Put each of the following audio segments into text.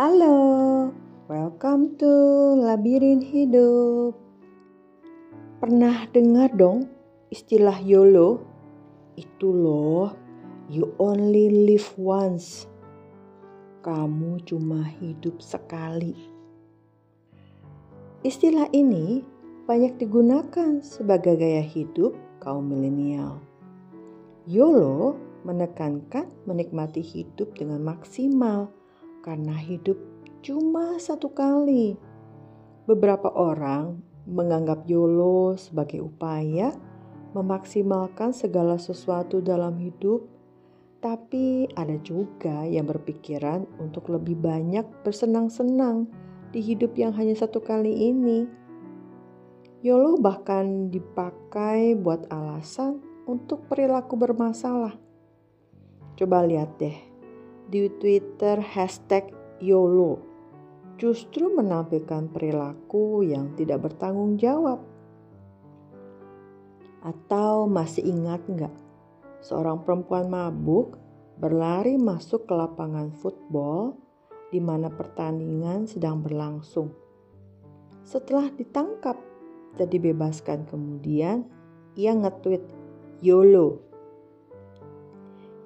Halo, welcome to Labirin Hidup. Pernah dengar dong istilah YOLO? Itu loh, you only live once. Kamu cuma hidup sekali. Istilah ini banyak digunakan sebagai gaya hidup kaum milenial. YOLO menekankan menikmati hidup dengan maksimal karena hidup cuma satu kali. Beberapa orang menganggap YOLO sebagai upaya memaksimalkan segala sesuatu dalam hidup, tapi ada juga yang berpikiran untuk lebih banyak bersenang-senang di hidup yang hanya satu kali ini. YOLO bahkan dipakai buat alasan untuk perilaku bermasalah. Coba lihat deh, di Twitter hashtag YOLO justru menampilkan perilaku yang tidak bertanggung jawab. Atau masih ingat nggak, seorang perempuan mabuk berlari masuk ke lapangan football di mana pertandingan sedang berlangsung. Setelah ditangkap dan dibebaskan kemudian, ia nge-tweet YOLO.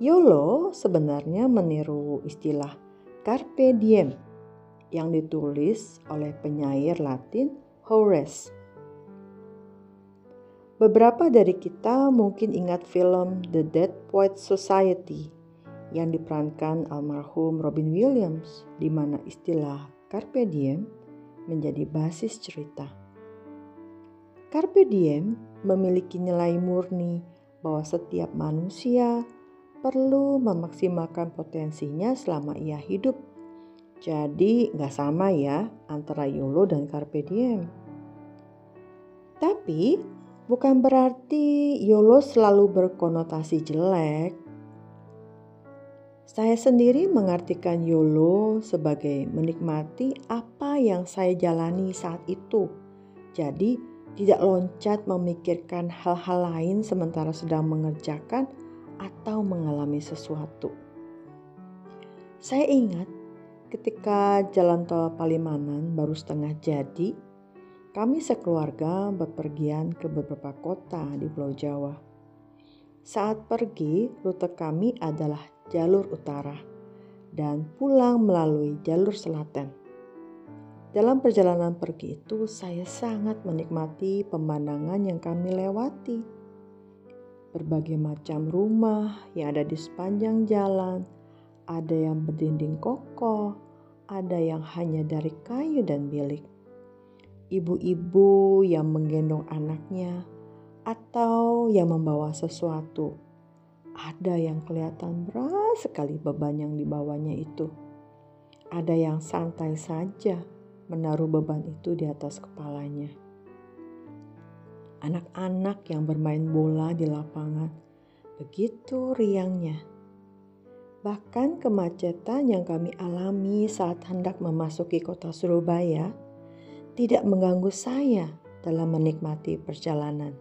YOLO sebenarnya meniru istilah Carpe Diem yang ditulis oleh penyair Latin Horace. Beberapa dari kita mungkin ingat film The Dead Poets Society yang diperankan almarhum Robin Williams di mana istilah carpe diem menjadi basis cerita. Carpe diem memiliki nilai murni bahwa setiap manusia perlu memaksimalkan potensinya selama ia hidup. Jadi nggak sama ya antara YOLO dan Carpe Diem. Tapi Bukan berarti YOLO selalu berkonotasi jelek. Saya sendiri mengartikan YOLO sebagai menikmati apa yang saya jalani saat itu. Jadi, tidak loncat memikirkan hal-hal lain sementara sedang mengerjakan atau mengalami sesuatu. Saya ingat ketika jalan tol Palimanan baru setengah jadi, kami sekeluarga bepergian ke beberapa kota di Pulau Jawa. Saat pergi, rute kami adalah jalur utara dan pulang melalui jalur selatan. Dalam perjalanan pergi itu, saya sangat menikmati pemandangan yang kami lewati. Berbagai macam rumah yang ada di sepanjang jalan, ada yang berdinding kokoh, ada yang hanya dari kayu dan bilik ibu-ibu yang menggendong anaknya atau yang membawa sesuatu. Ada yang kelihatan berat sekali beban yang dibawanya itu. Ada yang santai saja menaruh beban itu di atas kepalanya. Anak-anak yang bermain bola di lapangan begitu riangnya. Bahkan kemacetan yang kami alami saat hendak memasuki kota Surabaya tidak mengganggu saya dalam menikmati perjalanan.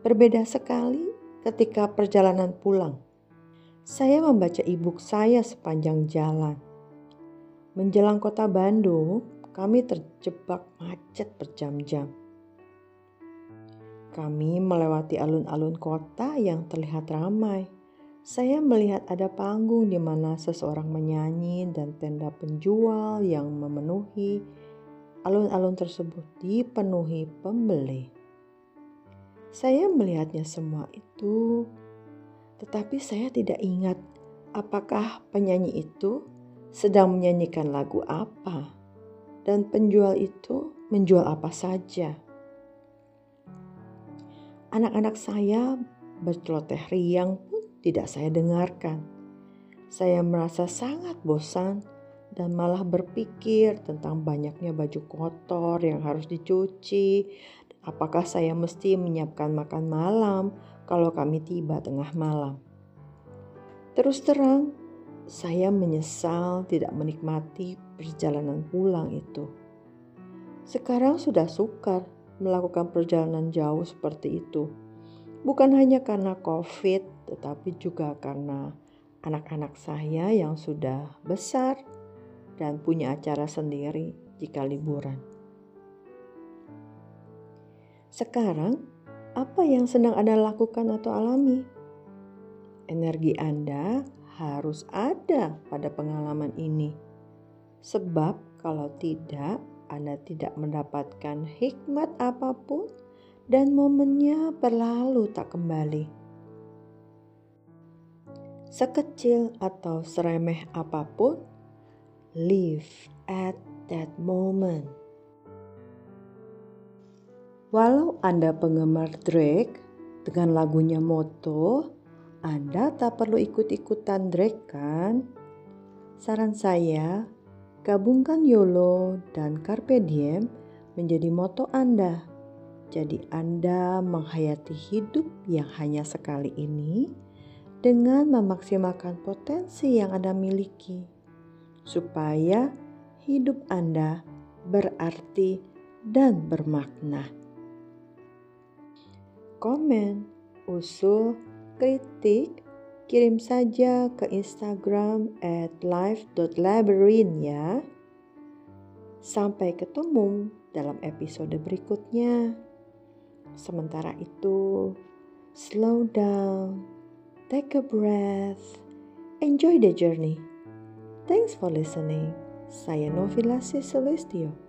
Berbeda sekali ketika perjalanan pulang. Saya membaca e-book saya sepanjang jalan. Menjelang kota Bandung, kami terjebak macet berjam-jam. Kami melewati alun-alun kota yang terlihat ramai. Saya melihat ada panggung di mana seseorang menyanyi dan tenda penjual yang memenuhi alun-alun tersebut dipenuhi pembeli. Saya melihatnya semua itu, tetapi saya tidak ingat apakah penyanyi itu sedang menyanyikan lagu apa dan penjual itu menjual apa saja. Anak-anak saya berceloteh riang pun tidak saya dengarkan. Saya merasa sangat bosan dan malah berpikir tentang banyaknya baju kotor yang harus dicuci. Apakah saya mesti menyiapkan makan malam kalau kami tiba tengah malam? Terus terang, saya menyesal tidak menikmati perjalanan pulang itu. Sekarang sudah sukar melakukan perjalanan jauh seperti itu. Bukan hanya karena COVID, tetapi juga karena anak-anak saya yang sudah besar dan punya acara sendiri jika liburan. Sekarang, apa yang sedang Anda lakukan atau alami? Energi Anda harus ada pada pengalaman ini, sebab kalau tidak, Anda tidak mendapatkan hikmat apa pun, dan momennya berlalu tak kembali. Sekecil atau seremeh apa pun, live at that moment. Walau Anda penggemar Drake dengan lagunya Moto, Anda tak perlu ikut-ikutan Drake kan? Saran saya, gabungkan YOLO dan Carpe Diem menjadi moto Anda. Jadi Anda menghayati hidup yang hanya sekali ini dengan memaksimalkan potensi yang Anda miliki supaya hidup Anda berarti dan bermakna komen, usul, kritik, kirim saja ke Instagram at live.labyrinth ya. Sampai ketemu dalam episode berikutnya. Sementara itu, slow down, take a breath, enjoy the journey. Thanks for listening. Saya Novila Solistio.